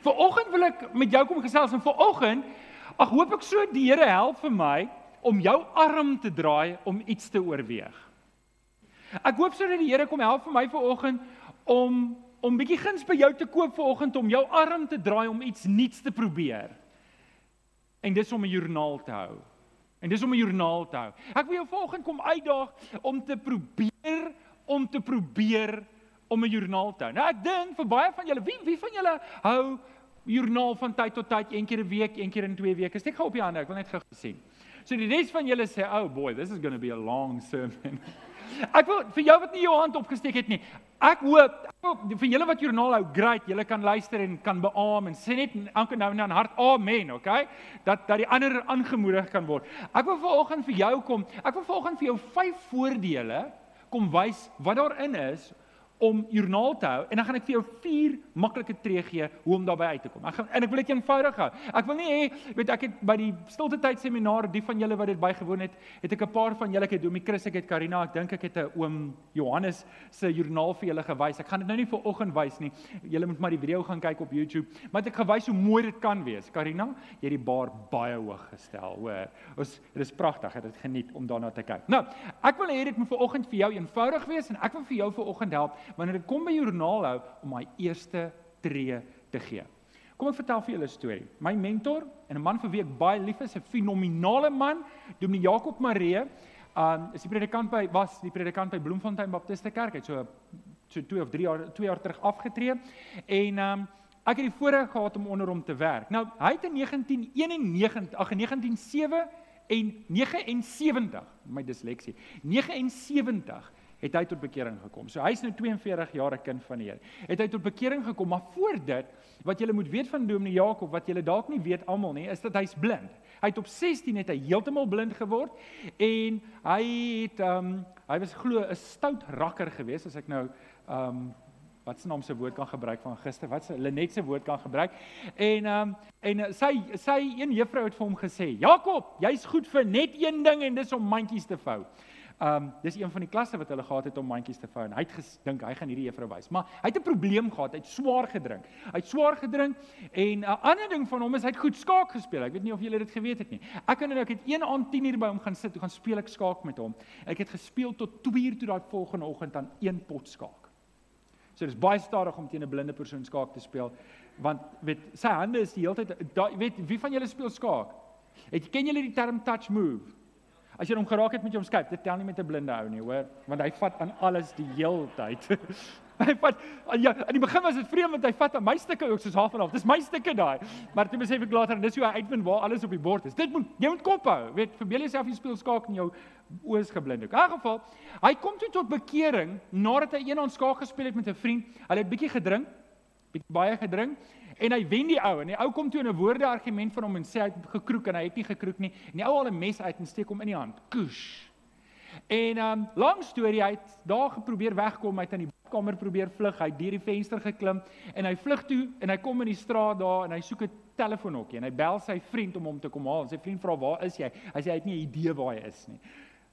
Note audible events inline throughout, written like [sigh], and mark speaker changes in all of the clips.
Speaker 1: Vanoggend wil ek met jou kom gesels en vanoggend ag hoop ek so die Here help vir my om jou arm te draai om iets te oorweeg. Ek hoop sodat die Here kom help vir my vanoggend om om bietjie guns by jou te koop vanoggend om jou arm te draai om iets nuuts te probeer. En dis om 'n joernaal te hou. En dis om 'n joernaal te hou. Ek wil jou vanoggend kom uitdaag om te probeer om te probeer om 'n joernaal te hou. Nou ek dink vir baie van julle, wie wie van julle hou joernaal van tyd tot tyd, een keer 'n week, een keer in 2 weke? Steek gou op die hande, ek wil net gou sien. So die res van julle sê, "Oh boy, this is going to be a long sermon." [laughs] Ek wil vir jou wat nie jou hand opgesteek het nie. Ek hoop, ek hoop vir julle wat joernaal hou, great, julle kan luister en kan beamoen en sê net elke nou en dan hart amen, okay? Dat dat die ander aangemoedig kan word. Ek wil vanoggend vir jou kom. Ek wil vanoggend vir jou vyf voordele kom wys wat daarin is om joernaal te hou en dan gaan ek vir jou vier maklike tree gee hoe om daarbey uit te kom. Ek gaan en ek wil dit eenvoudig hou. Ek wil nie hê weet ek het by die stilte tyd seminar die van julle wat dit bygewoon het, het ek 'n paar van julle ek het Domie Chris, ek het Karina, ek dink ek het 'n oom Johannes se joernaal vir julle gewys. Ek gaan dit nou nie vir oggend wys nie. Julle moet maar die video gaan kyk op YouTube. Maar ek gewys hoe mooi dit kan wees. Karina, jy het die bar baie hoog gestel, hoor. Ons dit is pragtig, ek het dit geniet om daarna te kyk. Nou, ek wil hê dit moet vir oggend vir jou eenvoudig wees en ek wil vir jou vir oggend help wanneer dit kom by joernaal hou om my eerste tree te gee. Kom ek vertel vir julle 'n storie. My mentor en 'n man vir wie ek baie lief is, 'n fenominale man, Dominee Jakob Maree, um is die predikant by was die predikant by Bloemfontein Baptiste Kerk. Hy het so so 2 of 3 jaar 2 jaar terug afgetree en um ek het die voorreg gehad om onder hom te werk. Nou, hy het in 1991, ag in 1907 en 79, my disleksie. 79 het hy tot bekering gekom. So hy's nou 42 jaar 'n kind van die Here. Het hy tot bekering gekom, maar voor dit wat jy moet weet van Dominee Jakob wat jy dalk nie weet almal nie, is dat hy's blind. Hy het op 16 het hy heeltemal blind geword en hy het ehm um, hy was glo 'n stout rakker geweest as ek nou ehm um, wat se naam se woord kan gebruik van gister wat se Lenet se woord kan gebruik en ehm um, en sy sy een juffrou het vir hom gesê Jakob jy's goed vir net een ding en dis om mandjies te vou um, dis een van die klasse wat hulle gehad het om mandjies te vou en hy het gedink hy gaan hierdie juffrou wys. Maar hy het 'n probleem gehad. Hy het swaar gedrink. Hy het swaar gedrink en 'n ander ding van hom is hy het goed skaak gespeel. Ek weet nie of julle dit geweet het nie. Ek en ek het een aand 10 uur by hom gaan sit, toe gaan speel ek skaak met hom. Ek het gespeel tot 2 uur toe daai volgende oggend aan een pot skaak. So dis baie stadig om teen 'n blinde persoon skaak te speel want weet sy hande is die hele tyd weet wie van julle speel skaak? Het ken julle die term touch move? As jy hom geraak het met jou omskyp, dit tel nie met 'n blinde ou nie, hoor, want hy vat aan alles die heeltyd. [laughs] hy vat ja, aan die begin was dit vreemd want hy vat aan my stukke ook soos half en half. Dis my stukke daai. Maar toe besef ek later en dis hoe hy uitvind waar alles op die bord is. Dit moet jy moet kop hou. Weet, verbeel jouself jy speel skaak en jou oë is geblind. In elk geval, hy kom toe tot bekering nadat hy eendag skaak gespeel het met 'n vriend. Hulle het bietjie gedrink, bietjie baie gedrink En hy wen die ou en die ou kom toe in 'n woorde argument van hom en sê hy het gekroek en hy het nie gekroek nie. En die ou haal 'n mes uit en steek hom in die hand. Koes. En um lang storie, hy het daar geprobeer wegkom uit aan die kamer probeer vlug. Hy het deur die venster geklim en hy vlug toe en hy kom in die straat daar en hy soek 'n telefoonhokkie en hy bel sy vriend om hom te kom haal. En sy vriend vra waar is jy? Hy sê hy het nie 'n idee waar hy is nie.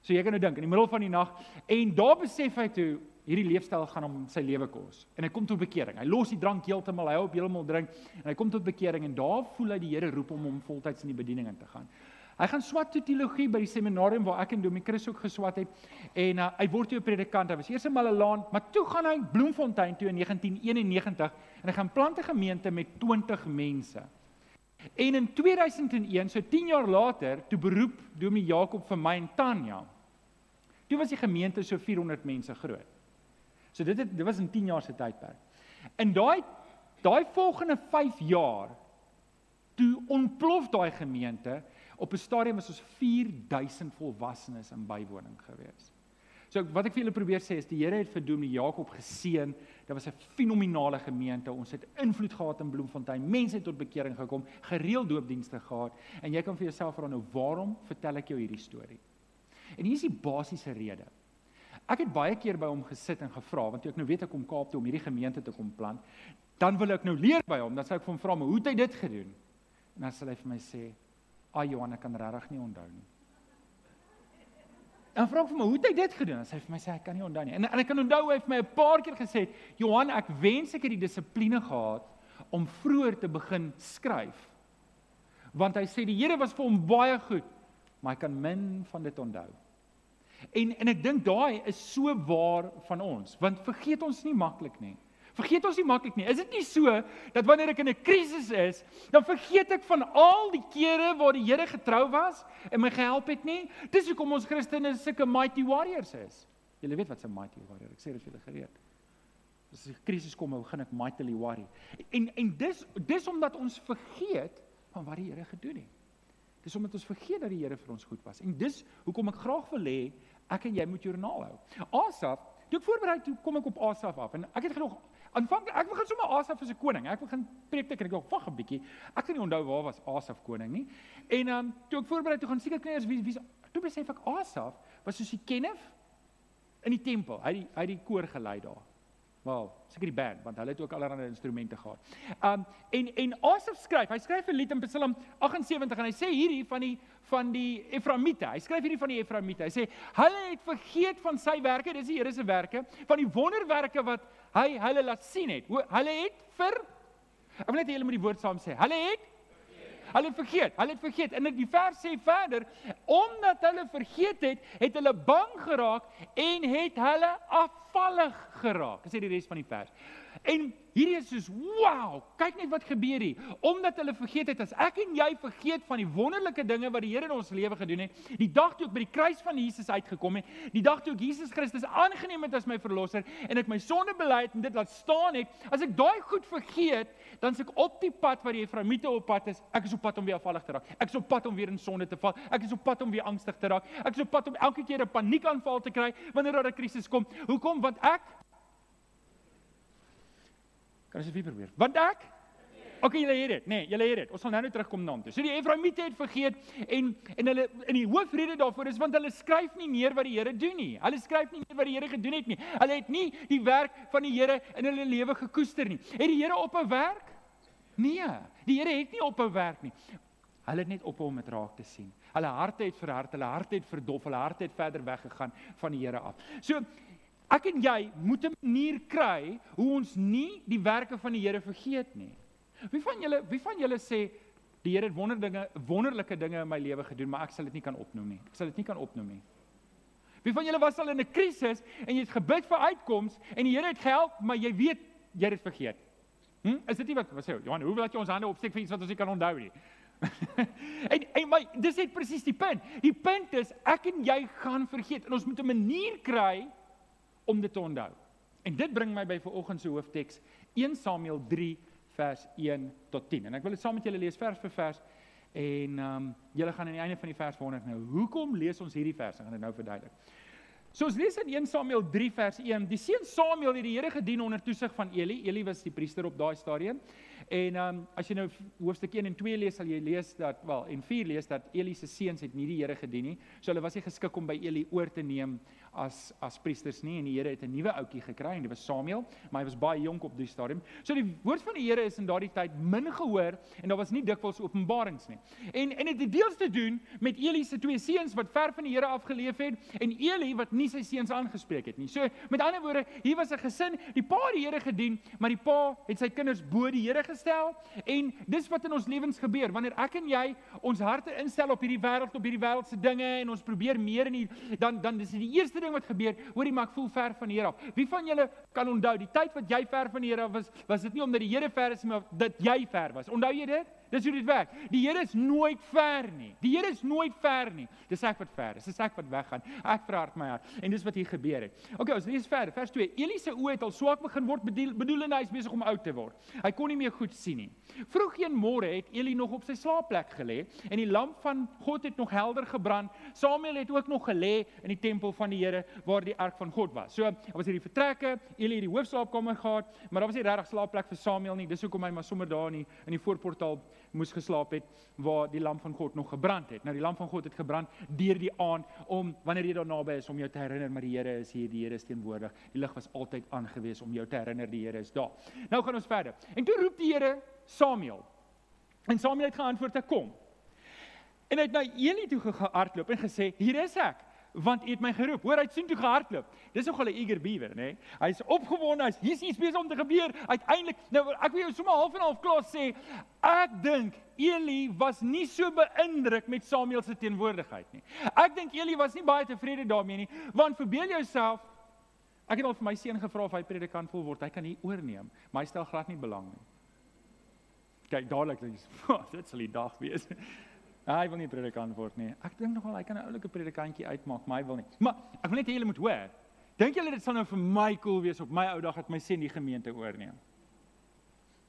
Speaker 1: So jy kan nou dink in die middel van die nag en daar besef hy toe hierdie leefstyl gaan hom sy lewe kos. En hy kom tot bekering. Hy los die drank heeltemal, hy hou op heeltemal drink en hy kom tot bekering en daar voel hy die Here roep hom om voltyds in die bediening in te gaan. Hy gaan swat teologie by die seminarium waar ek en Domie Chris ook geswat het en uh, hy word toe 'n predikant. Hy was eers in Malelaan, maar toe gaan hy Bloemfontein toe in 1991 en hy gaan plant 'n gemeente met 20 mense. En in 2001, so 10 jaar later, toe beroep Domie Jakob vir my en Tanya. Toe was die gemeente so 400 mense groot. So dit het dit was in 10 jaar se tydperk. In daai daai volgende 5 jaar toe ontplof daai gemeente op 'n stadium was ons 4000 volwassenes in bywoning gewees. So wat ek vir julle probeer sê is die Here het vir Dominee Jakob geseën. Dit was 'n fenominale gemeente. Ons het invloed gehad in Bloemfontein. Mense het tot bekering gekom, gereeld doopdienste gehad. En jy kan vir jouself vra nou, waarom vertel ek jou hierdie storie? En hier is die basiese rede. Ek het baie keer by hom gesit en gevra want ek nou weet ek kom Kaap toe om hierdie gemeente te kom plant. Dan wil ek nou leer by hom. Dan sê ek vir hom vra maar hoe het hy dit gedoen? En dan sê hy vir my sê, "Ag Johan, ek kan regtig nie onthou nie." En vra ek vir my, "Hoe het hy dit gedoen?" Dan sê hy vir my sê, "Ek kan nie onthou nie." En en ek kan onthou hy het my 'n paar keer gesê, "Johan, ek wens ek het die dissipline gehad om vroeër te begin skryf. Want hy sê die Here was vir hom baie goed, maar hy kan min van dit onthou. En en ek dink daai is so waar van ons, want vergeet ons nie maklik nie. Vergeet ons nie maklik nie. Is dit nie so dat wanneer ek in 'n krisis is, dan vergeet ek van al die kere waar die Here getrou was en my gehelp het nie? Dis hoekom ons Christene sulke mighty warriors is. Julle weet wat 'n mighty warrior. Ek sê dit vir julle gereed. As 'n krisis kom, begin ek mightily worry. En en dis dis omdat ons vergeet van wat die Here gedoen het. Dis omdat ons vergeet dat die Here vir ons goed was. En dis hoekom ek graag wil hê ek en jy moet joernaal hou. Asaf, toe ek voorberei toe kom ek op Asaf af en ek het genoeg aanvanklik ek begin sommer Asaf as 'n koning. Ek begin preek te kry. Ek dink wag 'n bietjie. Ek kan nie onthou waar was Asaf koning nie. En dan um, toe ek voorberei toe gaan seker kry wie wie toe besef ek Asaf was soos die Kenneth in die tempel. Hy die, hy die koor gelei daar. Wel, seker die band want hulle het ook allerlei instrumente gehad. Um en en Asaf skryf, hy skryf 'n lied in Psalm 78 en hy sê hierdie van die van die Efraimiete. Hy skryf hierdie van die Efraimiete. Hy sê hulle het vergeet van sy werke, dis die Here se werke, van die wonderwerke wat hy hulle laat sien het. Hulle het vir Ek wil net hê julle moet die woord saam sê. Hulle het Hulle het vergeet. Hulle het vergeet. En die vers sê verder, omdat hulle vergeet het, het hulle bang geraak en het hulle afvallig geraak. Dis die res van die vers. En hierdie is soos wow, kyk net wat gebeur hier. Omdat hulle vergeet het as ek en jy vergeet van die wonderlike dinge wat die Here in ons lewe gedoen het, die dag toe ek by die kruis van Jesus uitgekom het, die dag toe ek Jesus Christus aangeneem het as my verlosser en ek my sonde bely het en dit laat staan het, as ek daai goed vergeet, dan is ek op die pad wat die Efraimiete op pad is. Ek is op pad om weer afvallig te raak. Ek is op pad om weer in sonde te val. Ek is op pad om weer angstig te raak. Ek is op pad om elke keer 'n paniekaanval te kry wanneer daar 'n krisis kom. Hoekom? Want ek Kan asseblief probeer. Want ek OK, julle het dit. Nee, julle het dit. Ons sal nou net terugkom na hom toe. So die Efraimiete het vergeet en en hulle in die hoofrede daarvoor is want hulle skryf nie meer wat die Here doen nie. Hulle skryf nie meer wat die Here gedoen het nie. Hulle het nie die werk van die Here in hulle lewe gekoester nie. Het die Here ophou werk? Nee, die Here het nie ophou werk nie. Hulle het net ophou om dit raak te sien. Hulle harte het verhard, hulle harte het verdof, hulle harte het verder weggegaan van die Here af. So Ek en jy moet 'n manier kry hoe ons nie die werke van die Here vergeet nie. Wie van julle wie van julle sê die Here het wonderdinge wonderlike dinge in my lewe gedoen, maar ek sal dit nie kan opnoem nie. Ek sal dit nie kan opnoem nie. Wie van julle was al in 'n krisis en jy het gebid vir uitkoms en die Here het gehelp, maar jy weet jy het dit vergeet. Hm? Is dit nie wat sê Johan, hoe wil jy ons hande opsteek vir iets wat ons nie kan onthou nie? [laughs] en en my dis net presies die punt. Die punt is ek en jy gaan vergeet en ons moet 'n manier kry om dit te onthou. En dit bring my by vanoggend se hoofteks 1 Samuel 3 vers 1 tot 10. En ek wil dit saam met julle lees vers vir vers en ehm um, julle gaan aan die einde van die vers wonder nou hoekom lees ons hierdie vers? Ek gaan dit nou verduidelik. So ons lees in 1 Samuel 3 vers 1. Die seun Samuel het die Here gedien onder toesig van Eli. Eli was die priester op daai stadium. En ehm um, as jy nou hoofstuk 1 en 2 lees, sal jy lees dat wel en 4 lees dat Eli se seuns het nie die Here gedien nie. So hulle was nie geskik om by Eli oor te neem as as priesters nie en die Here het 'n nuwe ouetjie gekry en dit was Samuel, maar hy was baie jonk op die stadium. So die woord van die Here is in daardie tyd min gehoor en daar was nie dikwels openbarings nie. En en dit het deels te doen met Eli se twee seuns wat ver van die Here afgeleef het en Eli wat nie sy seuns aangespreek het nie. So met ander woorde, hier was 'n gesin, die pa het die Here gedien, maar die pa het sy kinders bo die Here gestel en dis wat in ons lewens gebeur. Wanneer ek en jy ons harte instel op hierdie wêreld op hierdie wêreldse dinge en ons probeer meer en dan dan dis die eerste ding wat gebeur. Hoorie maar ek voel ver van die Here af. Wie van julle kan onthou die tyd wat jy ver van die Here was was dit nie omdat die Here ver is maar dat jy ver was? Onthou jy dit Dis hoe dit werk. Die Here is nooit ver nie. Die Here is nooit ver nie. Dis ek wat ver is. Dis ek wat weggaan. Ek verhard my hart. En dis wat hier gebeur het. Okay, ons lees verder. Vers 2. Eli se oë het al swak begin word, bedoelende hy is besig om oud te word. Hy kon nie meer goed sien nie. Vroeg een môre het Eli nog op sy slaapplek gelê en die lamp van God het nog helder gebrand. Samuel het ook nog gelê in die tempel van die Here waar die ark van God was. So, daar was hierdie vertrekke. Eli het die hoofslaapkamer gehad, maar daar was nie regtig slaapplek vir Samuel nie. Dis hoekom hy maar sommer daar in die, in die voorportaal moes geslaap het waar die lam van God nog gebrand het. Nou die lam van God het gebrand deur die aand om wanneer jy daar naby is om jou te herinner maar die Here is hier, die Here is teenwoordig. Die lig was altyd aangewees om jou te herinner die Here is daar. Nou gaan ons verder. En toe roep die Here Samuel. En Samuel het geantwoord: "Ek kom." En hy het na Eli toe gehardloop en gesê: "Hier is ek." Want U het my geroep. Hoor, hy het sien toe gehardloop. Dis nogal 'n eager beaver, nê? Nee? Hy's opgewonde, hy's hier's iets besig om te gebeur. Uiteindelik, nou ek wil jou sommer half en half klaar sê, ek dink Eli was nie so beïndruk met Samuel se teenwoordigheid nie. Ek dink Eli was nie baie tevrede daarmee nie, want verbeel jouself Ek het al vir my seun gevra of hy predikant wil word. Hy kan hier oorneem, maar hy stel glad nie belang nie. Kyk, dadelik dink [laughs] jy, dit sal die dag wees. Hy wil nie predikant word nie. Ek dink nogal hy kan 'n oulike predikantjie uitmaak, maar hy wil nie. Maar ek wil net hê julle moet hoor. Dink julle dit sal nou vir my cool wees op my ou dag dat my seun die gemeente oorneem?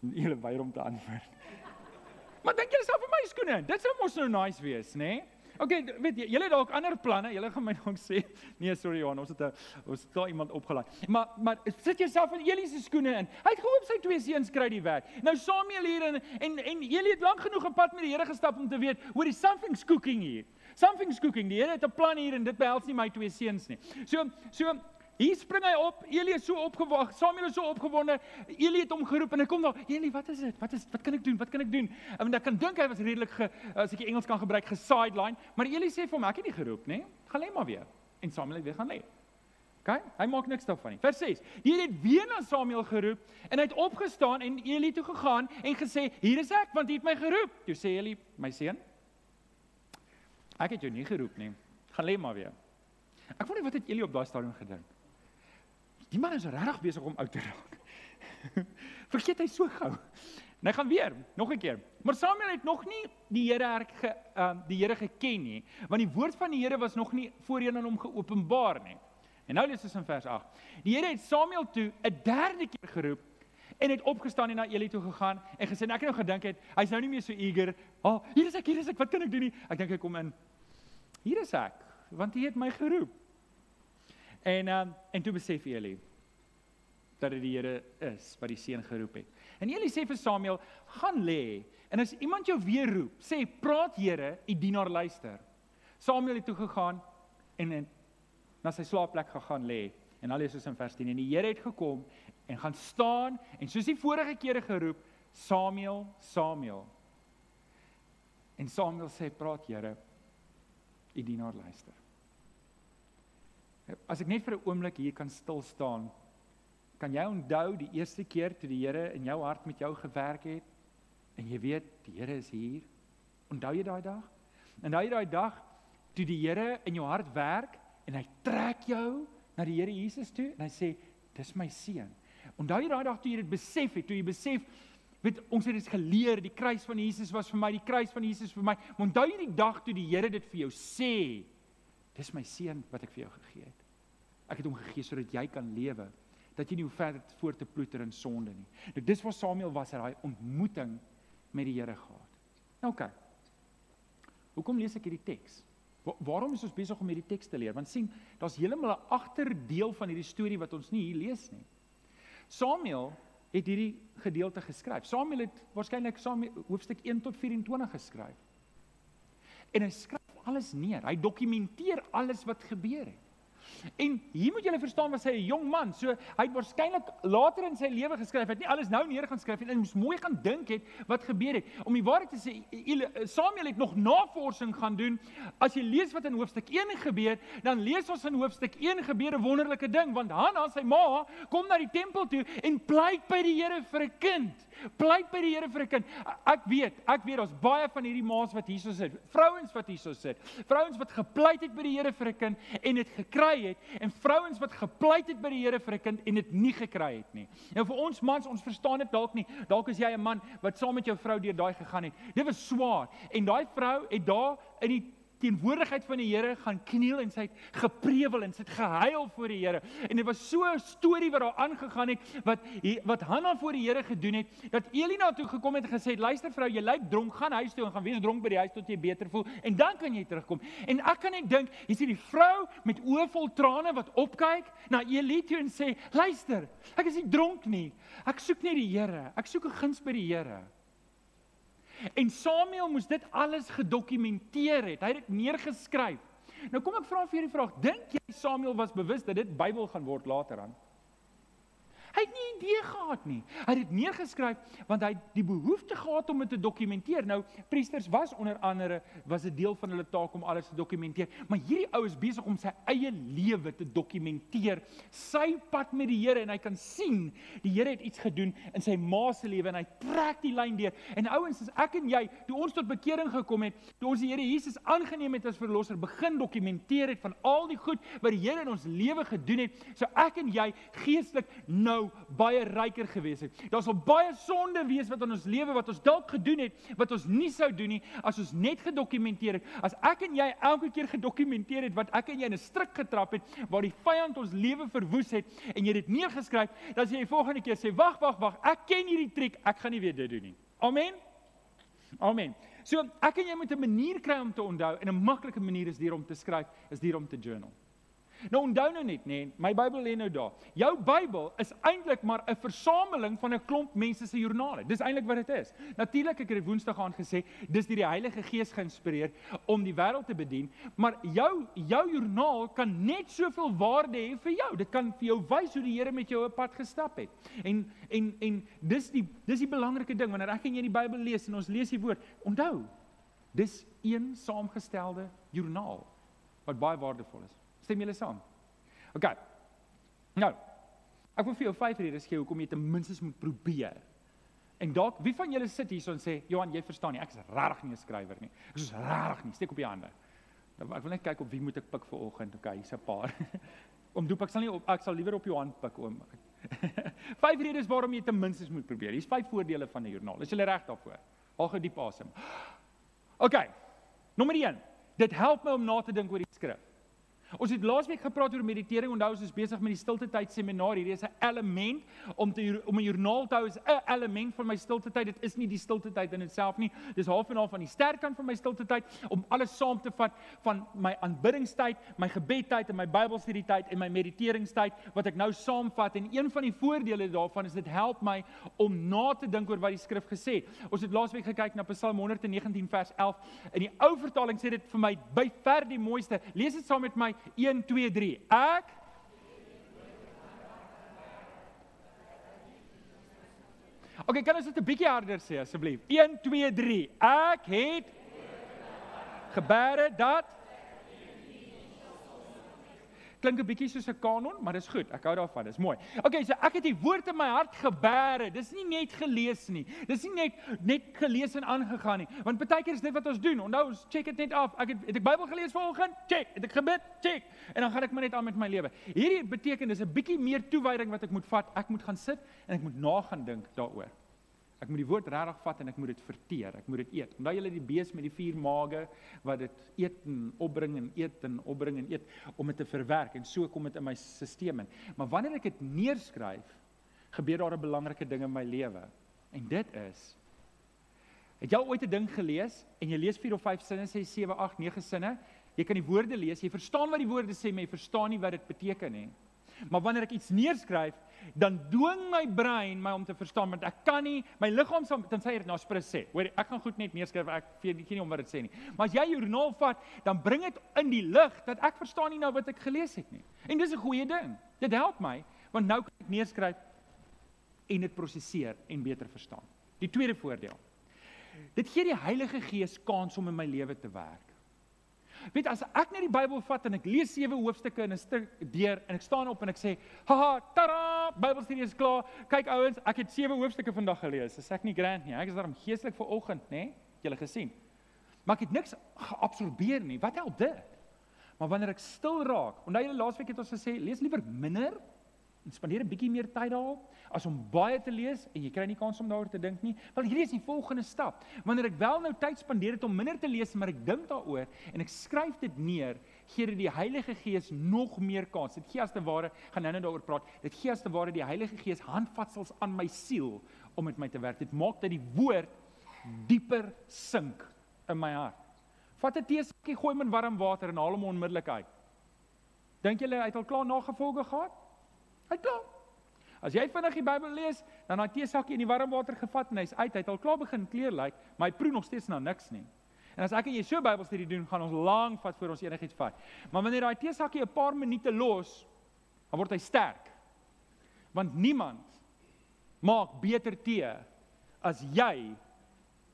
Speaker 1: Julle weier om te antwoord. [laughs] Maar dink julle self vir my skoene? Dit sou mos nou nice wees, nê? Nee? Okay, weet jy, julle het dalk ander planne. Julle gaan my [laughs] dalk sê, nee, sorry Johan, ons het 'n ons het daar iemand opgelaai. Maar maar sit jouself in Eli se skoene in. Hy het gehoop sy twee seuns kry die werk. Nou Samuel hier en en en Eli het lank genoeg op pad met die Here gestap om te weet, hoor, is something's cooking hier. Something's cooking. Die Here het 'n plan hier en dit behels nie my twee seuns nie. So so Hier spring hy op. Eli is so opgewag. Samuel is so opgewonde. Eli het hom geroep en hy kom daar. Eli, wat is dit? Wat is wat kan ek doen? Wat kan ek doen? En ek kan dink hy was redelik ge, as ek die Engels kan gebruik gesideline, maar Eli sê vir hom, ek het nie geroep nie. Gaan lê maar weer. En Samuel het weer gaan lê. OK? Hy maak niks daarvan nie. Vers 6. Die Here het weer na Samuel geroep en hy het opgestaan en Eli toe gegaan en gesê, "Hier is ek, want U het my geroep." Toe sê Eli, "My seun, ek het jou nie geroep nie. Gaan lê maar weer." Ek wonder wat het Eli op daai stadium gedink? Die man is regtig besig om oud te raak. [laughs] Vergeet hy so gou. En hy gaan weer, nog 'n keer. Maar Samuel het nog nie die Here erk ge uh, die Here geken nie, want die woord van die Here was nog nie voorheen aan hom geopenbaar nie. En nou lees ons in vers 8. Die Here het Samuel toe 'n derde keer geroep en het opgestaan en na Eli toe gegaan en gesê ek het nou gedink het hy's nou nie meer so eager. "Ah, oh, hier is ek, hier is ek. Wat kan ek doen nie?" Ek dink hy kom in. "Hier is ek, want U het my geroep." En um, en toe besef Eli dat dit die Here is wat die seun geroep het. En Eli sê vir Samuel: "Gaan lê. En as iemand jou weer roep, sê: "Praat Here, u dienaar luister." Samuel het toe gegaan en en na sy slaapplek gegaan lê. En al lees ons in vers 10 en die Here het gekom en gaan staan en soos die vorige kere geroep: "Samuel, Samuel." En Samuel sê: "Praat Here, u dienaar luister." As ek net vir 'n oomblik hier kan stil staan, kan jy onthou die eerste keer toe die Here in jou hart met jou gewerk het en jy weet die Here is hier. Onthou jy daai dag? Onthou jy daai dag toe die Here in jou hart werk en hy trek jou na die Here Jesus toe en hy sê dis my seun. Onthou jy daai dag toe jy dit besef het, toe jy besef weet ons het dit geleer, die kruis van Jesus was vir my, die kruis van Jesus vir my. Maar onthou jy die dag toe die Here dit vir jou sê? Dis my seun wat ek vir jou gegee het. Ek het hom gegee sodat jy kan lewe, dat jy nie hoef verder voort te ploeter in sonde nie. Nou dis waar Samuel was, hy daai ontmoeting met die Here gehad. Nou oké. Okay. Hoekom lees ek hierdie teks? Waarom is ons besig om hierdie teks te leer? Want sien, daar's heeltemal 'n agterdeel van hierdie storie wat ons nie hier lees nie. Samuel het hierdie gedeelte geskryf. Samuel het waarskynlik Samuel hoofstuk 1 tot 24 geskryf. En hy skryf alles neer. Hy dokumenteer alles wat gebeur het. En hier moet julle verstaan was hy 'n jong man. So hy het waarskynlik later in sy lewe geskryf. Hy het nie alles nou neer gaan skryf en hy moes mooi gaan dink het wat gebeur het. Om die waarheid te sê, Samuel het nog navorsing gaan doen. As jy lees wat in hoofstuk 1 gebeur, dan lees ons in hoofstuk 1 gebeur 'n wonderlike ding want Hanna, sy ma, kom na die tempel toe en pleit by die Here vir 'n kind. Pleit by die Here vir 'n kind. Ek weet, ek weet daar's baie van hierdie ma's wat hierso sit. Vrouens wat hierso sit. Vrouens wat gepleit het by die Here vir 'n kind en dit gekry het en vrouens wat gepleit het by die Here vir 'n kind en dit nie gekry het nie. Nou vir ons mans, ons verstaan dit dalk nie. Dalk is jy 'n man wat saam met jou vrou deur daai gegaan het. Dit was swaar en daai vrou het daar in die teenwoordigheid van die Here gaan kniel en sy het geprewel en sy het gehuil voor die Here. En dit was so 'n storie wat daar aangegaan het wat wat Hanna voor die Here gedoen het dat Elina toe gekom het en gesê het: "Luister vrou, jy lyk dronk, gaan huis toe en gaan wees dronk by die huis tot jy beter voel en dan kan jy terugkom." En ek kan net dink, hier sien die vrou met oë vol trane wat opkyk na Elita en sê: "Luister, ek is nie dronk nie. Ek soek net die Here. Ek soek 'n guns by die Here." En Samuel moes dit alles gedokumenteer het. Hy het dit neergeskryf. Nou kom ek vra vir hierdie vraag. Dink jy Samuel was bewus dat dit Bybel gaan word later aan? Hy het nie idee gehad nie. Hy het dit neergeskryf want hy het die behoefte gehad om dit te dokumenteer. Nou priesters was onder andere was 'n deel van hulle taak om alles te dokumenteer, maar hierdie ou is besig om sy eie lewe te dokumenteer, sy pad met die Here en hy kan sien die Here het iets gedoen in sy ma se lewe en hy trek die lyn deur. En ouens, as ek en jy, toe ons tot bekering gekom het, toe ons die Here Jesus aangeneem het as verlosser, begin dokumenteer het van al die goed wat die Here in ons lewe gedoen het, so ek en jy geestelik nou baie ryker gewees het. Daar sal baie sonde wees wat in ons lewe wat ons dalk gedoen het wat ons nie sou doen nie as ons net gedokumenteer het. As ek en jy elke keer gedokumenteer het wat ek en jy in 'n struik getrap het waar die vyand ons lewe verwoes het en jy dit neergeskryf, dan sê jy volgende keer sê wag wag wag, ek ken hierdie triek, ek gaan nie weer dit doen nie. Amen. Amen. So ek en jy moet 'n manier kry om te onthou en 'n maklike manier is deur om te skryf, is deur om te journal. Nou onthou nou net, nê, nee, my Bybel lê nou daar. Jou Bybel is eintlik maar 'n versameling van 'n klomp mense se joernale. Dis eintlik wat dit is. Natuurlik ek het Woensdag aan gesê, dis deur die Heilige Gees geïnspireer om die wêreld te bedien, maar jou jou joernaal kan net soveel waarde hê vir jou. Dit kan vir jou wys hoe die Here met jou op pad gestap het. En en en dis die dis die belangrike ding wanneer ek en jy die Bybel lees en ons lees die woord, onthou, dis een saamgestelde joernaal wat baie waardevol is. Stem julle saam? OK. Nou, ek wil vir jou vyf redes gee hoekom jy ten minste moet probeer. En dalk wie van julle sit hier en sê, "Johan, jy verstaan nie, ek is regtig nie 'n skrywer nie. Ek is regtig nie. Steek op jou hande." Nou, ek wil net kyk op wie moet ek pik vir oggend. OK, hier's 'n paar. [laughs] om doop ek sal nie op ek sal liewer op jou hand pik oom. [laughs] vyf redes waarom jy ten minste moet probeer. Hier's vyf voordele van 'n joernaal. Is jy reg daarvoor? Haal gou diep asem. [gasps] OK. Nommer 1. Dit help my om na te dink oor die skrif. Ons het laasweek gepraat oor meditering. Onthou ons is besig met die stilte tyd seminar. Hierdie is 'n element om te om 'n joernaal te hou is 'n element van my stilte tyd. Dit is nie die stilte tyd in itself nie. Dis half en half van die sterk kant van my stilte tyd om alles saam te vat van my aanbiddingstyd, my gebedtyd en my Bybelstudietyd en my mediteringstyd wat ek nou saamvat. En een van die voordele daarvan is dit help my om na te dink oor wat die skrif gesê het. Ons het laasweek gekyk na Psalm 119 vers 11. In die ou vertaling sê dit vir my by ver die mooiste. Lees dit saam met my 1 2 3. Ek OK, kan ons dit 'n bietjie harder sê asseblief? 1 2 3. Ek het gebare dat klink 'n bietjie soos 'n kanon, maar dis goed. Ek hou daarvan. Dis mooi. Okay, so ek het die woord in my hart gebere. Dis nie net gelees nie. Dis nie net net gelees en aangegaan nie. Want baie keer is dit wat ons doen. Onthou, ons check dit net af. Ek het het ek Bybel gelees vanoggend? Check. Het ek gebid? Check. En dan gaan ek maar net aan met my lewe. Hierdie beteken dis 'n bietjie meer toewyding wat ek moet vat. Ek moet gaan sit en ek moet na gaan dink daaroor. Ek moet die woord regtig vat en ek moet dit verteer. Ek moet dit eet. Onthou julle die bees met die vier maage wat dit eet en opbring en eet en opbring en eet om dit te verwerk en so kom dit in my stelsel in. Maar wanneer ek dit neerskryf, gebeur daar 'n belangrike ding in my lewe. En dit is Het jy ooit 'n ding gelees en jy lees 4 of 5 sinne, sê 7, 8, 9 sinne, jy kan die woorde lees, jy verstaan wat die woorde sê, maar jy verstaan nie wat dit beteken nie. Maar wanneer ek iets neerskryf, dan dwing my brein my om te verstaan want ek kan nie my liggaam sal tensy dit na spres sê. Hoor, ek gaan goed net neerskryf ek weet nie om wat dit sê nie. Maar as jy jou joernaal vat, dan bring dit in die lig dat ek verstaan nie nou wat ek gelees het nie. En dis 'n goeie ding. Dit help my want nou kan ek neerskryf en dit prosesseer en beter verstaan. Die tweede voordeel. Dit gee die Heilige Gees kans om in my lewe te werk. Weet as ek net die Bybel vat en ek lees sewe hoofstukke in 'n stuk deur en ek staan op en ek sê, "Haha, tada, Bybelstudie is klaar. Kyk ouens, ek het sewe hoofstukke vandag gelees. Is ek nie grand nie? Ek is daarom geestelik vir oggend, nê? Julle gesien. Maar ek het niks geabsorbeer nie. Wat help dit? Maar wanneer ek stil raak, onthou julle laasweek het ons gesê, lees liewer minder spandeer 'n bietjie meer tyd daarop as om baie te lees en jy kry nie kans om daaroor te dink nie. Wel hierdie is die volgende stap. Wanneer ek wel nou tyd spandeer het om minder te lees, maar ek dink daaroor en ek skryf dit neer, gee dit die Heilige Gees nog meer kans. Dit gee as te ware, gaan nou net daaroor praat. Dit gee as te ware die Heilige Gees handvatsels aan my siel om met my te werk. Dit maak dat die woord dieper sink in my hart. Vat 'n teesakkie, gooi hom in warm water en haal hom onmiddellik uit. Dink julle hy het al klaar nagevolge gehad? Hy klaar. As jy vinnig die Bybel lees, dan daai teesakkie in die warm water gevat en hy's uit, hy het al klaar begin kleur lyk, like, maar hy proe nog steeds na niks nie. En as ek en jy so Bybelstudie doen, gaan ons lank vat voor ons enigiets vat. Maar wanneer daai teesakkie 'n paar minute los, dan word hy sterk. Want niemand maak beter tee as jy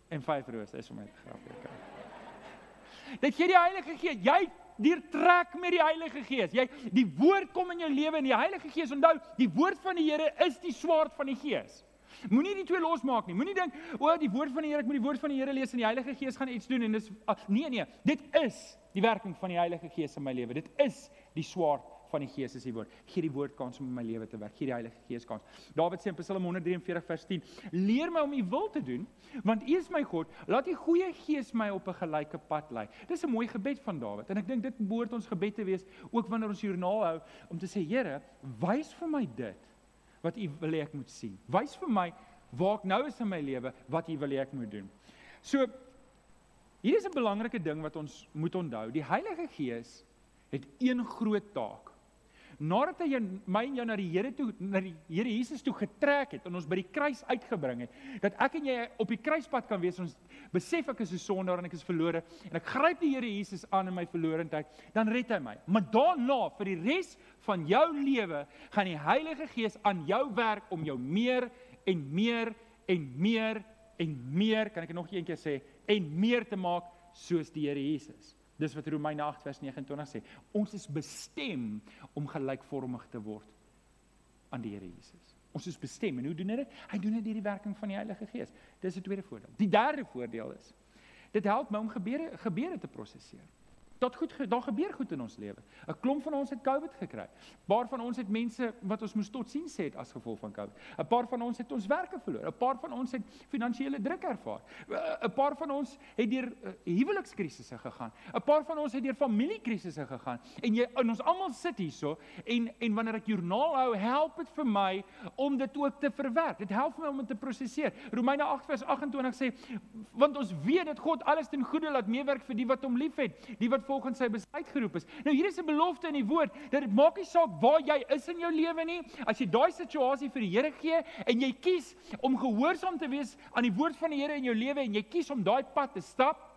Speaker 1: en vyf rose is om dit grapie te kry. Dit gee die Heilige Gees. Jy deur trek met die Heilige Gees. Jy die woord kom in jou lewe en die Heilige Gees onthou, die woord van die Here is die swaard van die Gees. Moenie die twee losmaak nie. Moenie dink, o, die woord van die Here, ek moet die woord van die Here lees en die Heilige Gees gaan iets doen en dis ah, nee nee, dit is die werking van die Heilige Gees in my lewe. Dit is die swaard van die Gees is die woord. Gee die woord kans om in my lewe te werk. Gee die Heilige Gees kans. Dawid sê in Psalm 143 vers 10: "Leer my om U wil te doen, want U is my God. Laat U goeie Gees my op 'n gelyke pad lei." Dis 'n mooi gebed van Dawid en ek dink dit behoort ons gebed te wees ook wanneer ons joernaal hou om te sê, Here, wys vir my dit wat U wil hê ek moet sien. Wys vir my waar ek nou is in my lewe wat U wil hê ek moet doen. So hier is 'n belangrike ding wat ons moet onthou. Die Heilige Gees het een groot taak. Nadat hy my en jou na die Here toe na die Here Jesus toe getrek het en ons by die kruis uitgebring het, dat ek en jy op die kruispad kan wees, ons besef ek is 'n sondaar en ek is verlore en ek gryp die Here Jesus aan in my verlorendheid, dan red hy my. Maar daarna vir die res van jou lewe gaan die Heilige Gees aan jou werk om jou meer en meer en meer en meer, kan ek nog een keer sê, en meer te maak soos die Here Jesus. Dis wat Romeine 8 vers 29 sê. Ons is bestem om gelykvormig te word aan die Here Jesus. Ons is bestem en hoe doen hy dit? Hy doen dit deur die werking van die Heilige Gees. Dis 'n tweede voordeel. Die derde voordeel is dit help my om gebeure gebeure te prosesseer tot goed daar gebeur goed in ons lewe. 'n Klomp van ons het COVID gekry. 'n Paar van ons het mense wat ons moes tot sien sê as gevolg van COVID. 'n Paar van ons het ons werke verloor. 'n Paar van ons het finansiële druk ervaar. 'n Paar van ons het deur uh, huwelikskrisisse gegaan. 'n Paar van ons het deur familiekrisisse gegaan. En jy en ons almal sit hierso en en wanneer ek joernaal hou, help dit vir my om dit ook te verwerk. Dit help my om dit te prosesseer. Romeine 8 vers 28 sê want ons weet dat God alles ten goeie laat meewerk vir die wat hom liefhet, die wat volgens sy besluit geroep is. Nou hier is 'n belofte in die woord dat dit maak nie saak waar jy is in jou lewe nie. As jy daai situasie vir die Here gee en jy kies om gehoorsaam te wees aan die woord van die Here in jou lewe en jy kies om daai pad te stap,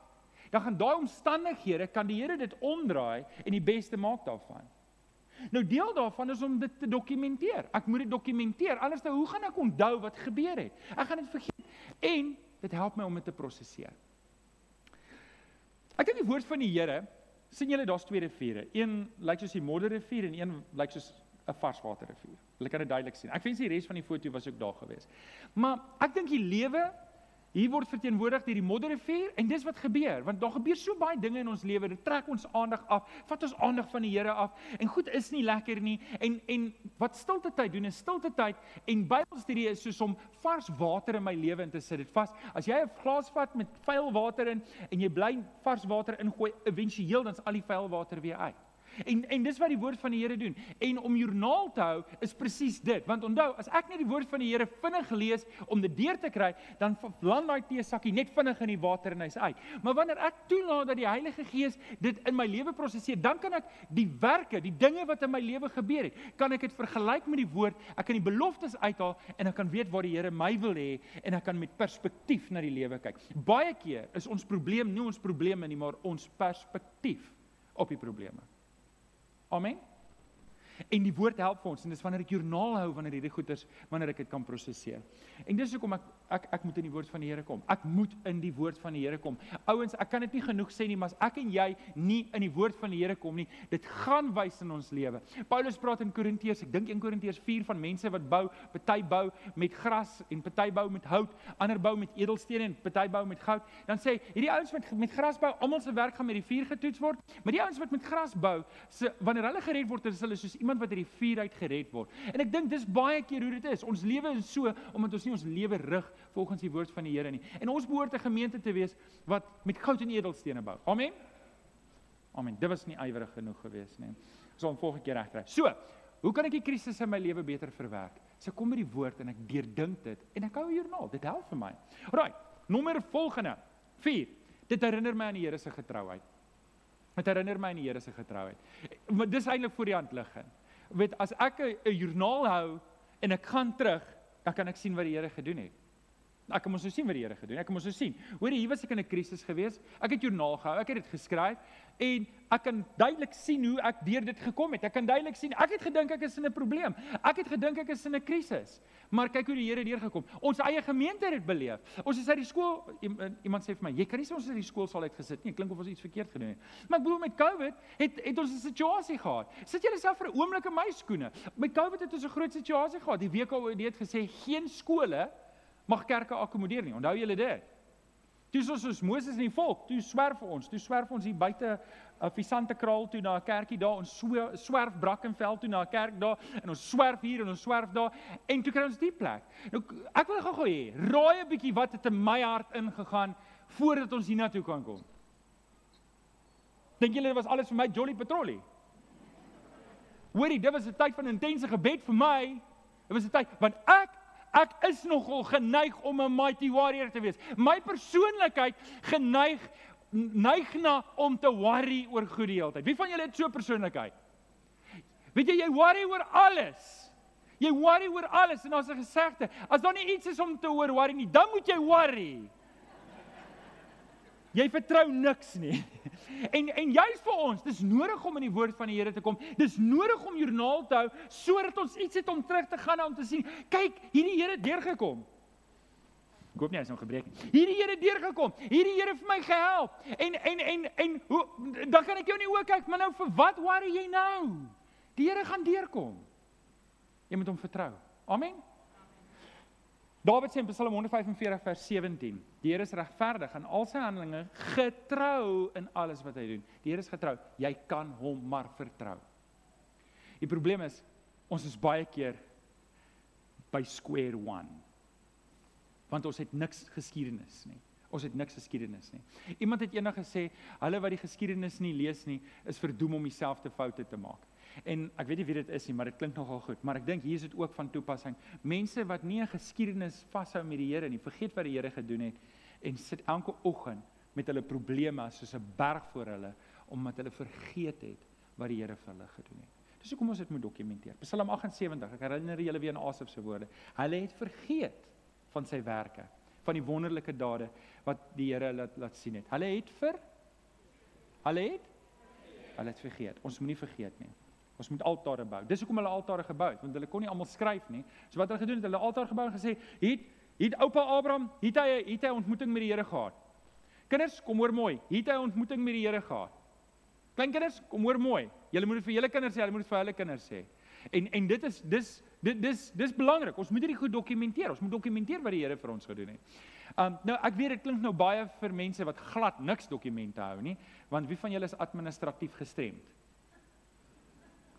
Speaker 1: dan gaan daai omstandighede kan die Here dit omdraai en die beste maak daarvan. Nou deel daarvan is om dit te dokumenteer. Ek moet dit dokumenteer. Anders dan hoe gaan ek onthou wat gebeur het? Ek gaan dit vergeet. En dit help my om dit te prosesseer. Ek dink die woord van die Here sien julle daar's twee riviere. Een lyk soos die modderrivier en een lyk soos 'n varswaterrivier. Hulle kan dit duidelik sien. Ek wens die res van die foto was ook daar gewees. Maar ek dink die lewe Hier word verteenwoordig deur die modderrivier en dis wat gebeur want daar gebeur so baie dinge in ons lewe dit trek ons aandag af vat ons aandag van die Here af en goed is nie lekker nie en en wat stilte tyd doen is stilte tyd en Bybelstudie is soos om vars water in my lewe in te sit dit vas as jy 'n glas vat met vuil water in en jy bly vars water ingooi éventueel dan's al die vuil water weer uit En en dis wat die woord van die Here doen. En om joernaal te hou is presies dit. Want onthou, as ek net die woord van die Here vinnig lees om dit deur te kry, dan land daai teesakkie net vinnig in die water en hy's uit. Maar wanneer ek toelaat dat die Heilige Gees dit in my lewe prosesseer, dan kan ek die werke, die dinge wat in my lewe gebeur het, kan ek dit vergelyk met die woord. Ek kan die beloftes uithaal en ek kan weet waar die Here my wil hê en ek kan met perspektief na die lewe kyk. Baie keer is ons probleem nie ons probleme nie, maar ons perspektief op die probleme. Amen. En die woord help vir ons en dis wanneer ek joernaal hou wanneer hierdie goeters wanneer ek dit kan prosesseer. En dis hoekom ek ek ek moet in die woord van die Here kom. Ek moet in die woord van die Here kom. Ouens, ek kan dit nie genoeg sê nie, maar as ek en jy nie in die woord van die Here kom nie, dit gaan wys in ons lewe. Paulus praat in Korintiërs, ek dink in Korintiërs 4 van mense wat bou, party bou met gras en party bou met hout, ander bou met edelstene en party bou met goud. Dan sê hierdie ouens wat met gras bou, almal se werk gaan met die vuur getoets word, maar die ouens wat met gras bou, se wanneer hulle gered word, is hulle soos iemand wat uit die vuur uit gered word. En ek dink dis baie keer hoe dit is. Ons lewe is so omdat ons nie ons lewe rig volgens die woord van die Here nie. En ons behoort 'n gemeente te wees wat met goud en edelstene bou. Amen. Amen. Dit was nie ywerig genoeg geweest nie. Ons sal volgende keer regkry. So, hoe kan ek die krisisse in my lewe beter verwerk? So kom met die woord en ek deurdink dit en ek hou 'n joernaal. Dit help vir my. Alraai. Nommer volgende. 4. Dit herinner my aan die Here se getrouheid. Dit herinner my aan die Here se getrouheid. Maar dis eintlik voor die hand liggend weet as ek 'n joernaal hou en ek gaan terug, dan kan ek sien wat die Here gedoen het. Ek kan mos nou sien wat die Here gedoen. Ek kan mos nou sien. Hoor jy, hier was ek in 'n krisis gewees. Ek het joernaal gehou. Ek het dit geskryf en ek kan duidelik sien hoe ek deur dit gekom het. Ek kan duidelik sien. Ek het gedink ek is in 'n probleem. Ek het gedink ek is in 'n krisis. Maar kyk hoe die Here deur gekom. Ons eie gemeente het dit beleef. Ons is uit die skool iemand sê vir my, jy kan nie sê ons is uit die skool sal uitgesit nie. Klink of ons iets verkeerd gedoen het. Maar ek bedoel met COVID het het ons 'n situasie gehad. Sit julle self vir 'n oomblik in my skoene. Met COVID het ons 'n groot situasie gehad. Die al het gesê geen skole mag kerke akkommodeer nie. Onthou julle dit? Toe soos ons Moses en die volk, toe swerf ons, toe swerf ons hier buite 'n uh, visante kraal toe na 'n kerkie daar, ons so, swerf Brackenfell toe na 'n kerk daar en ons swerf hier en ons swerf daar en toe kry ons die plek. Nou ek wil gou-gou hê, raai 'n bietjie wat het in my hart ingegaan voordat ons hiernatoe kan kom. Dink julle dit was alles vir my Jolly Patrollie? Hoorie, dit was 'n tyd van intense gebed vir my. Dit was 'n tyd want ek Ek is nogal geneig om 'n mighty warrior te wees. My persoonlikheid geneig neig na om te worry oor goed die hele tyd. Wie van julle het so 'n persoonlikheid? Weet jy jy worry oor alles. Jy worry oor alles en daar's 'n gesegde, as daar nie iets is om te oor worry nie, dan moet jy worry. Jy vertrou niks nie. [laughs] En en juist vir ons, dis nodig om in die woord van die Here te kom. Dis nodig om joernaal te hou sodat ons iets het om terug te gaan om te sien. Kyk, hierdie Here deurgekom. Ek hoop nie hy's nou gebreek nie. Hierdie Here deurgekom. Hierdie Here het my gehelp. En en en en hoe dan kan ek jou nie ook kyk, maar nou vir wat worry jy nou? Die Here gaan deurkom. Jy moet hom vertrou. Amen. Dawid sê in Psalm 145 vers 17: Die Here is regverdig in al sy handelinge, getrou in alles wat hy doen. Die Here is getrou. Jy kan hom maar vertrou. Die probleem is ons is baie keer by square one. Want ons het niks geskiedenis nie. Ons het niks geskiedenis nie. Iemand het eendag gesê, hulle wat die geskiedenis nie lees nie, is verdoem om dieselfde foute te maak. En ek weet nie wie dit is nie, maar dit klink nogal goed, maar ek dink hier is dit ook van toepassing. Mense wat nie 'n geskiedenis vashou met die Here nie, vergeet wat die Here gedoen het en sit elke oggend met hulle probleme soos 'n berg voor hulle omdat hulle vergeet het wat die Here vir hulle gedoen het. Dis hoekom ons dit moet dokumenteer. Psalm 78, ek herinner julle weer aan Asaf se woorde. Hulle het vergeet van sy werke, van die wonderlike dade wat die Here laat laat sien het. Hulle het vir hulle het hulle het vergeet. Ons moenie vergeet nie. Ons moet altare bou. Dis hoekom hulle altare gebou het, want hulle kon nie almal skryf nie. So wat hulle gedoen het, hulle altaar gebou en gesê, "Het het oupa Abraham, het hy het hy ontmoeting met die Here gehad." Kinders, kom hoor mooi. Het hy ontmoeting met die Here gehad? Kleinkinders, kom hoor mooi. Julle moet dit vir julle kinders sê, julle moet dit vir hulle kinders sê. En en dit is dis dit dis dis belangrik. Ons moet hierdie goed dokumenteer. Ons moet dokumenteer wat die Here vir ons gedoen het. Um nou ek weet dit klink nou baie vir mense wat glad niks dokumente hou nie, want wie van julle is administratief gestremd?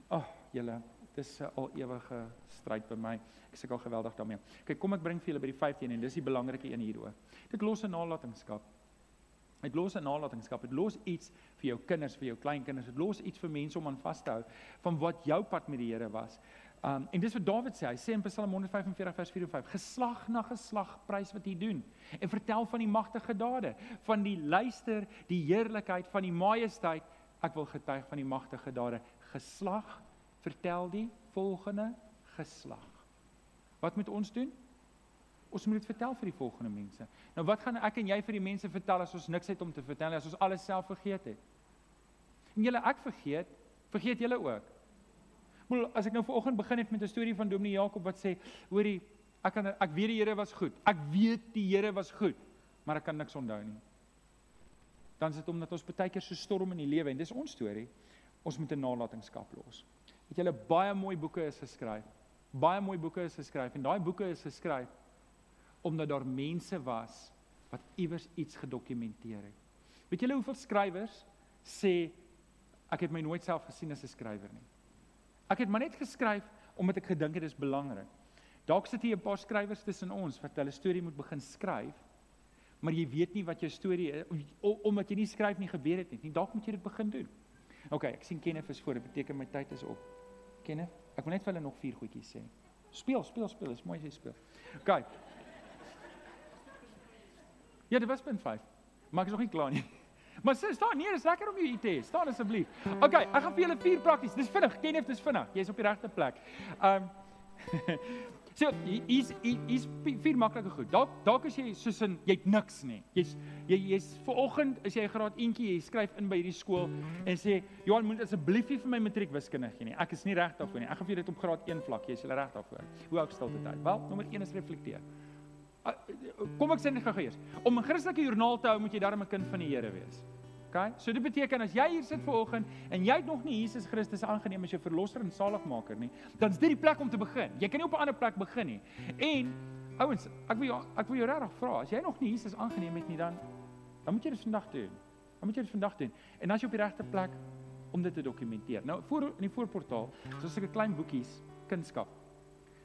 Speaker 1: Ag, oh, julle, dis 'n al ewige stryd by my. Ek al geweldig daarmee. Kyk, kom ek bring vir julle by die 15 en dis die belangrike een hieroor. Dit los 'n nalatenskap. Dit los 'n nalatenskap. Dit los iets vir jou kinders, vir jou kleinkinders. Dit los iets vir mense om aan vas te hou van wat jou pad met die Here was. Um en dis wat Dawid sê. Hy sê in Psalm 145 vers 4 en 5: Geslag na geslag prys wat hy doen en vertel van die magtige dade, van die luister, die heerlikheid van die majesteit. Ek wil getuig van die magtige dade geslag vertel die volgende geslag. Wat moet ons doen? Ons moet dit vertel vir die volgende mense. Nou wat gaan ek en jy vir die mense vertel as ons niks het om te vertel as ons alles self vergeet het? En julle ek vergeet, vergeet julle ook. Maar as ek nou vanoggend begin het met 'n storie van Dominee Jakob wat sê, hoorie, ek kan ek weet die Here was goed. Ek weet die Here was goed, maar ek kan niks onthou nie. Dan is dit omdat ons baie keer so storm in die lewe en dis ons storie ons moet 'n nalatenskap los. Het julle baie mooi boeke is geskryf. Baie mooi boeke is geskryf en daai boeke is geskryf omdat daar mense was wat iewers iets gedokumenteer het. Weet julle hoeveel skrywers sê ek het my nooit self gesien as 'n skrywer nie. Ek het maar net geskryf omdat ek gedink dit is belangrik. Dalk sit hier 'n paar skrywers tussen ons wat hulle storie moet begin skryf, maar jy weet nie wat jou storie is omdat jy nie skryf nie gebeur het nie. Dalk moet jy dit begin doen. OK, ek sien Kenneth is voor. Dit beteken my tyd is op. Kenneth, ek wil net vir hulle nog vier goedjies sê. Speel, speel, speel. Dis mooi as jy speel. OK. Ja, dit was punt 5. Maar ek is nog nie klaar nie. [laughs] Maar sê staan nee, dis lekker om jou te hê. Staan asseblief. OK, ek gaan vir julle vier prakties. Dis vinnig. Kenneth, dis vinnig. Jy's op die regte plek. Um [laughs] So hier's hier's vier maklike goed. Dalk dalk as jy soos in jy't niks nie. Jy's jy jy's vanoggend is jy graad eentjie, jy skryf in by hierdie skool en sê Johan moet asseblief nie vir my matriek wiskunde gee nie. Ek is nie reg daarvoor nie. Ek gaan vir dit op graad 1 vlak, jy's reg daarvoor. Hoe ook stilte tyd. Wel, nommer 1 is reflekteer. Kom ek sê net gou-gou eers. Om 'n Christelike joernaal te hou, moet jy darm 'n kind van die Here wees. OK? So dit beteken as jy hier sit vanoggend en jy het nog nie Jesus Christus aangeneem as jou verlosser en saligmaker nie, dan is dit die plek om te begin. Jy kan nie op 'n ander plek begin nie. En ouens, ek wil jou ek wil jou regtig vra, as jy nog nie Jesus aangeneem het nie, dan dan moet jy dit vandag doen. Dan moet jy dit vandag doen. En as jy op die regte plek om dit te dokumenteer. Nou voor in die voorportaal, so 'n klein boekies, kunskap.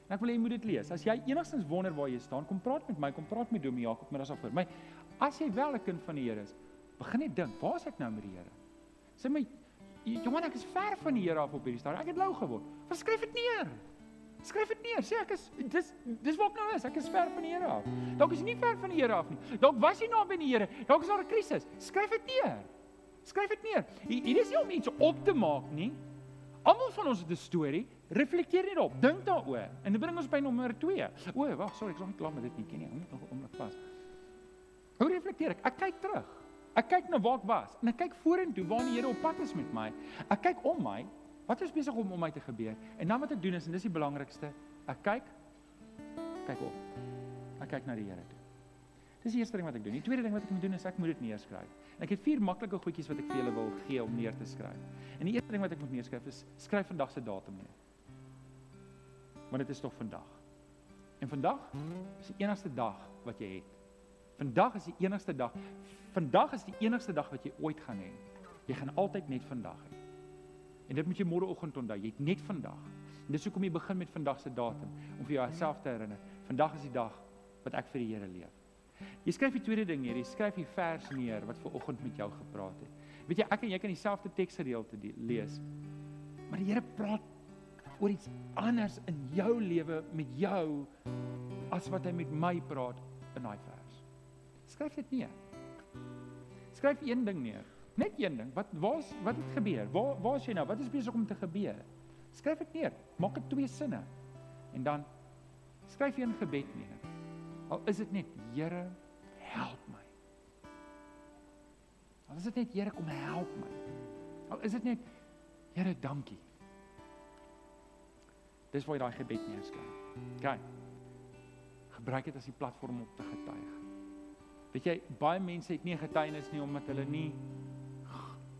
Speaker 1: En ek wil hê jy moet dit lees. As jy enigstens wonder waar jy staan, kom praat met my, kom praat met Domie Jakob, maar daar's af vir my. As jy wel 'n kind van die Here is, begin net dink, waar is ek nou met die Here? Sê my Johan, ek is ver van die Here af op hierdie stadium. Ek het lou geword. Verskryf dit neer. Skryf dit neer. Sê ek is dis dis waar ek nou is. Ek is ver van die Here af. Dalk is jy nie ver van die Here af nie. Dalk was jy naby die Here. Dalk is daar 'n krisis. Skryf dit neer. Skryf dit neer. Hier is nie om iets op te maak nie. Almal van ons het 'n storie. Reflekteer net daarop. Dink daaroor. En dit bring ons by nommer 2. O, wag, sorry, ek is nog nie klaar met dit nie. Ken jy? Om om vas. Hoe reflekteer ek? Ek kyk terug. Ek kyk na waar ek was en ek kyk vorentoe waar die Here op pad is met my. Ek kyk om my. Wat is besig om om my te gebeur? En dan wat ek doen is en dis die belangrikste, ek kyk kyk op. Ek kyk na die Here toe. Dis die eerste ding wat ek doen. Die tweede ding wat ek moet doen is ek moet dit neerskryf. Ek het vier maklike goedjies wat ek vir julle wil gee om neer te skryf. En die eerste ding wat ek moet neerskryf is skryf vandag se datum neer. Want dit is tog vandag. En vandag is die enigste dag wat jy het. Vandag is die enigste dag. Vandag is die enigste dag wat jy ooit gaan hê. Jy gaan altyd net vandag hê. En dit moet jy môreoggend onthou. Jy het net vandag. En dis hoekom jy begin met vandag se datum om vir jouself te herinner. Vandag is die dag wat ek vir die Here leef. Jy skryf die tweede ding hier. Jy skryf die vers neer wat ver oggend met jou gepraat het. Weet jy, ek en jy kan dieselfde teksgedeelte lees. Maar die Here praat oor iets anders in jou lewe met jou as wat hy met my praat in daai vers. Skryf dit neer. Skryf een ding neer. Net een ding. Wat waar's wat het gebeur? Waar waar is jy nou? Wat is besig om te gebeur? Skryf dit neer. Maak dit twee sinne. En dan skryf jy 'n gebed neer. Al is dit net Here, help my. Al is dit net Here, kom help my. Al is dit net Here, dankie. Dis waar jy daai gebed neerskryf. OK. Gebruik dit as 'n platform om te getuig. Weet jy, baie mense het nie getuienis nie omdat hulle nie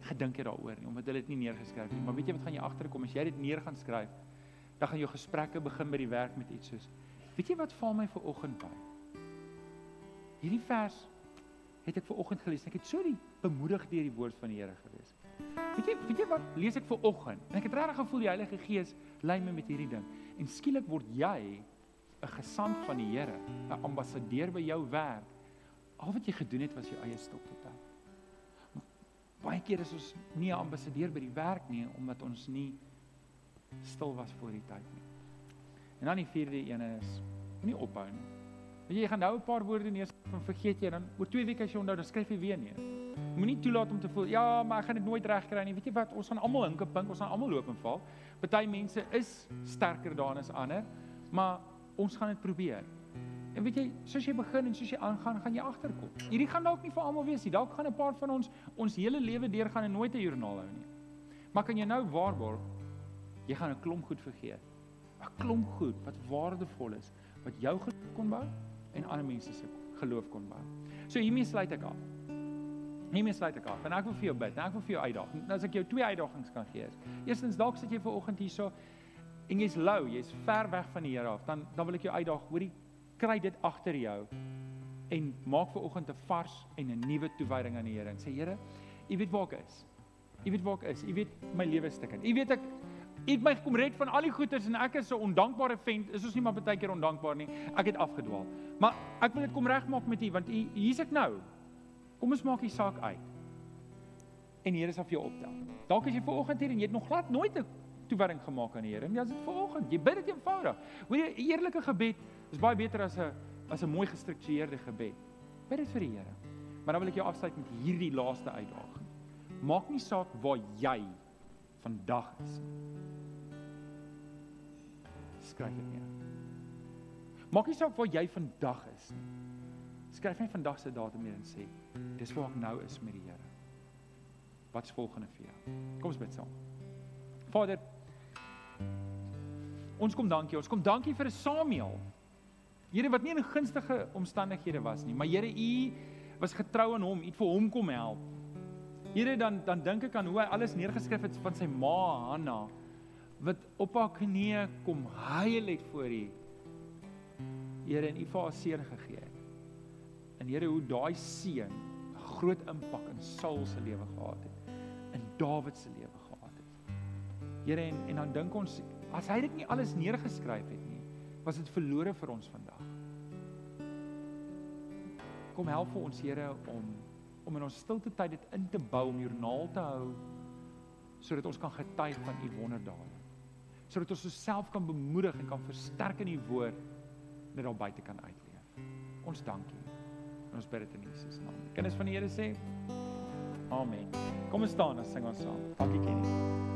Speaker 1: gedink het daaroor nie, omdat hulle dit nie neergeskryf het nie. Maar weet jy wat gaan jy agterkom as jy dit neer gaan skryf? Dan gaan jou gesprekke begin by die werk met iets soos Weet jy wat val my ver oggend by? Hierdie vers het ek ver oggend gelees. Ek het so die bemoedig deur die woord van die Here gewees. Weet jy, weet jy wat lees ek ver oggend? En ek het regtig gevoel die Heilige Gees lei my met hierdie ding. En skielik word jy 'n gesant van die Here, 'n ambassadeur by jou werk al wat jy gedoen het was jou eie stop te tel. Baie keer is ons nie 'n ambassadeur by die werk nie omdat ons nie stil was voor die tyd nie. En dan die vierde een is moenie ophou nie. Weet jy, jy gaan nou 'n paar woorde neer van vergeet jy dan oor 2 weke as jy onthou dan skryf jy weer neer. Moenie toelaat om te voel ja, maar ek gaan dit nooit regkry nie. Weet jy wat? Ons gaan almal hinke pink, ons gaan almal loop en val. Party mense is sterker daarin as ander, maar ons gaan dit probeer. En weet jy, soos jy begin en soos jy aangaan, gaan jy agterkom. Hierdie gaan dalk nie vir almal wees nie. Dalk gaan 'n paar van ons ons hele lewe deur gaan en nooit 'n joernaal hou nie. Maar kan jy nou waarborg jy gaan 'n klomp goed vergeet. 'n Klomp goed wat waardevol is, wat jou geloof kon bou en ander mense se geloof kon bou. So hiermee sluit ek af. Hiermee sluit ek af. En ek wil vir jou bid. Ek wil vir jou uitdaag. Nou as ek jou twee uitdagings kan gee. Eerstens dalk sit jy ver oggend hierso en jy's lou, jy's ver weg van die Here af, dan dan wil ek jou uitdaag, hoorie, kry dit agter jou en maak ver oggend 'n vars en 'n nuwe toewyding aan die Here en sê Here, U weet waar ek is. U weet waar ek is. U weet my lewe stukkend. U weet ek U het my kom red van al die goeters en ek is so ondankbare vent. Is ons nie maar baie keer ondankbaar nie. Ek het afgedwaal. Maar ek wil dit kom regmaak met U want U hier's ek nou. Kom ons maak die saak uit. En die Here sal vir jou optel. Dalk as jy ver oggend hier en jy het nog glad nooit 'n toewyding gemaak aan die Here. En dis dit ver oggend. Jy bid dit eenvoudig. Hoor jy 'n eerlike gebed Dis baie beter as 'n as 'n mooi gestruktureerde gebed. Bid dit vir die Here. Maar dan wil ek jou afsluit met hierdie laaste uitdaging. Maak nie saak waar jy vandag is. Skryf dit neer. Maak nie saak waar jy vandag is nie. Skryf net vandag se datum neer en sê, dis waar ek nou is met die Here. Wat's volgende vir jou? Kom ons bid saam. Vader, ons kom dankie. Ons kom dankie vir 'n Samuel. Here wat nie in gunstige omstandighede was nie, maar Here u was getrou aan hom, u het vir hom kom help. Here dan dan dink ek aan hoe hy alles neergeskryf het van sy ma Hanna wat op haar knieë kom huil het voor u. Here en u vir haar seën gegee het. En Here hoe daai seën 'n groot impak in Saul se lewe gehad het. In Dawid se lewe gehad het. Here en en dan dink ons as hy dit nie alles neergeskryf het nie, was dit verlore vir ons vandag. Kom help vir ons Here om om in ons stilte tyd dit in te bou om joernaal te hou sodat ons kan getuig van u wonderdade. Sodat ons osself kan bemoedig en kan versterk in u woord net daar buite kan uitleef. Ons dankie. En ons bid dit in Jesus naam. Kinders van die Here sê Amen. Kom ons staan en sing ons saam. Dankie Kenny.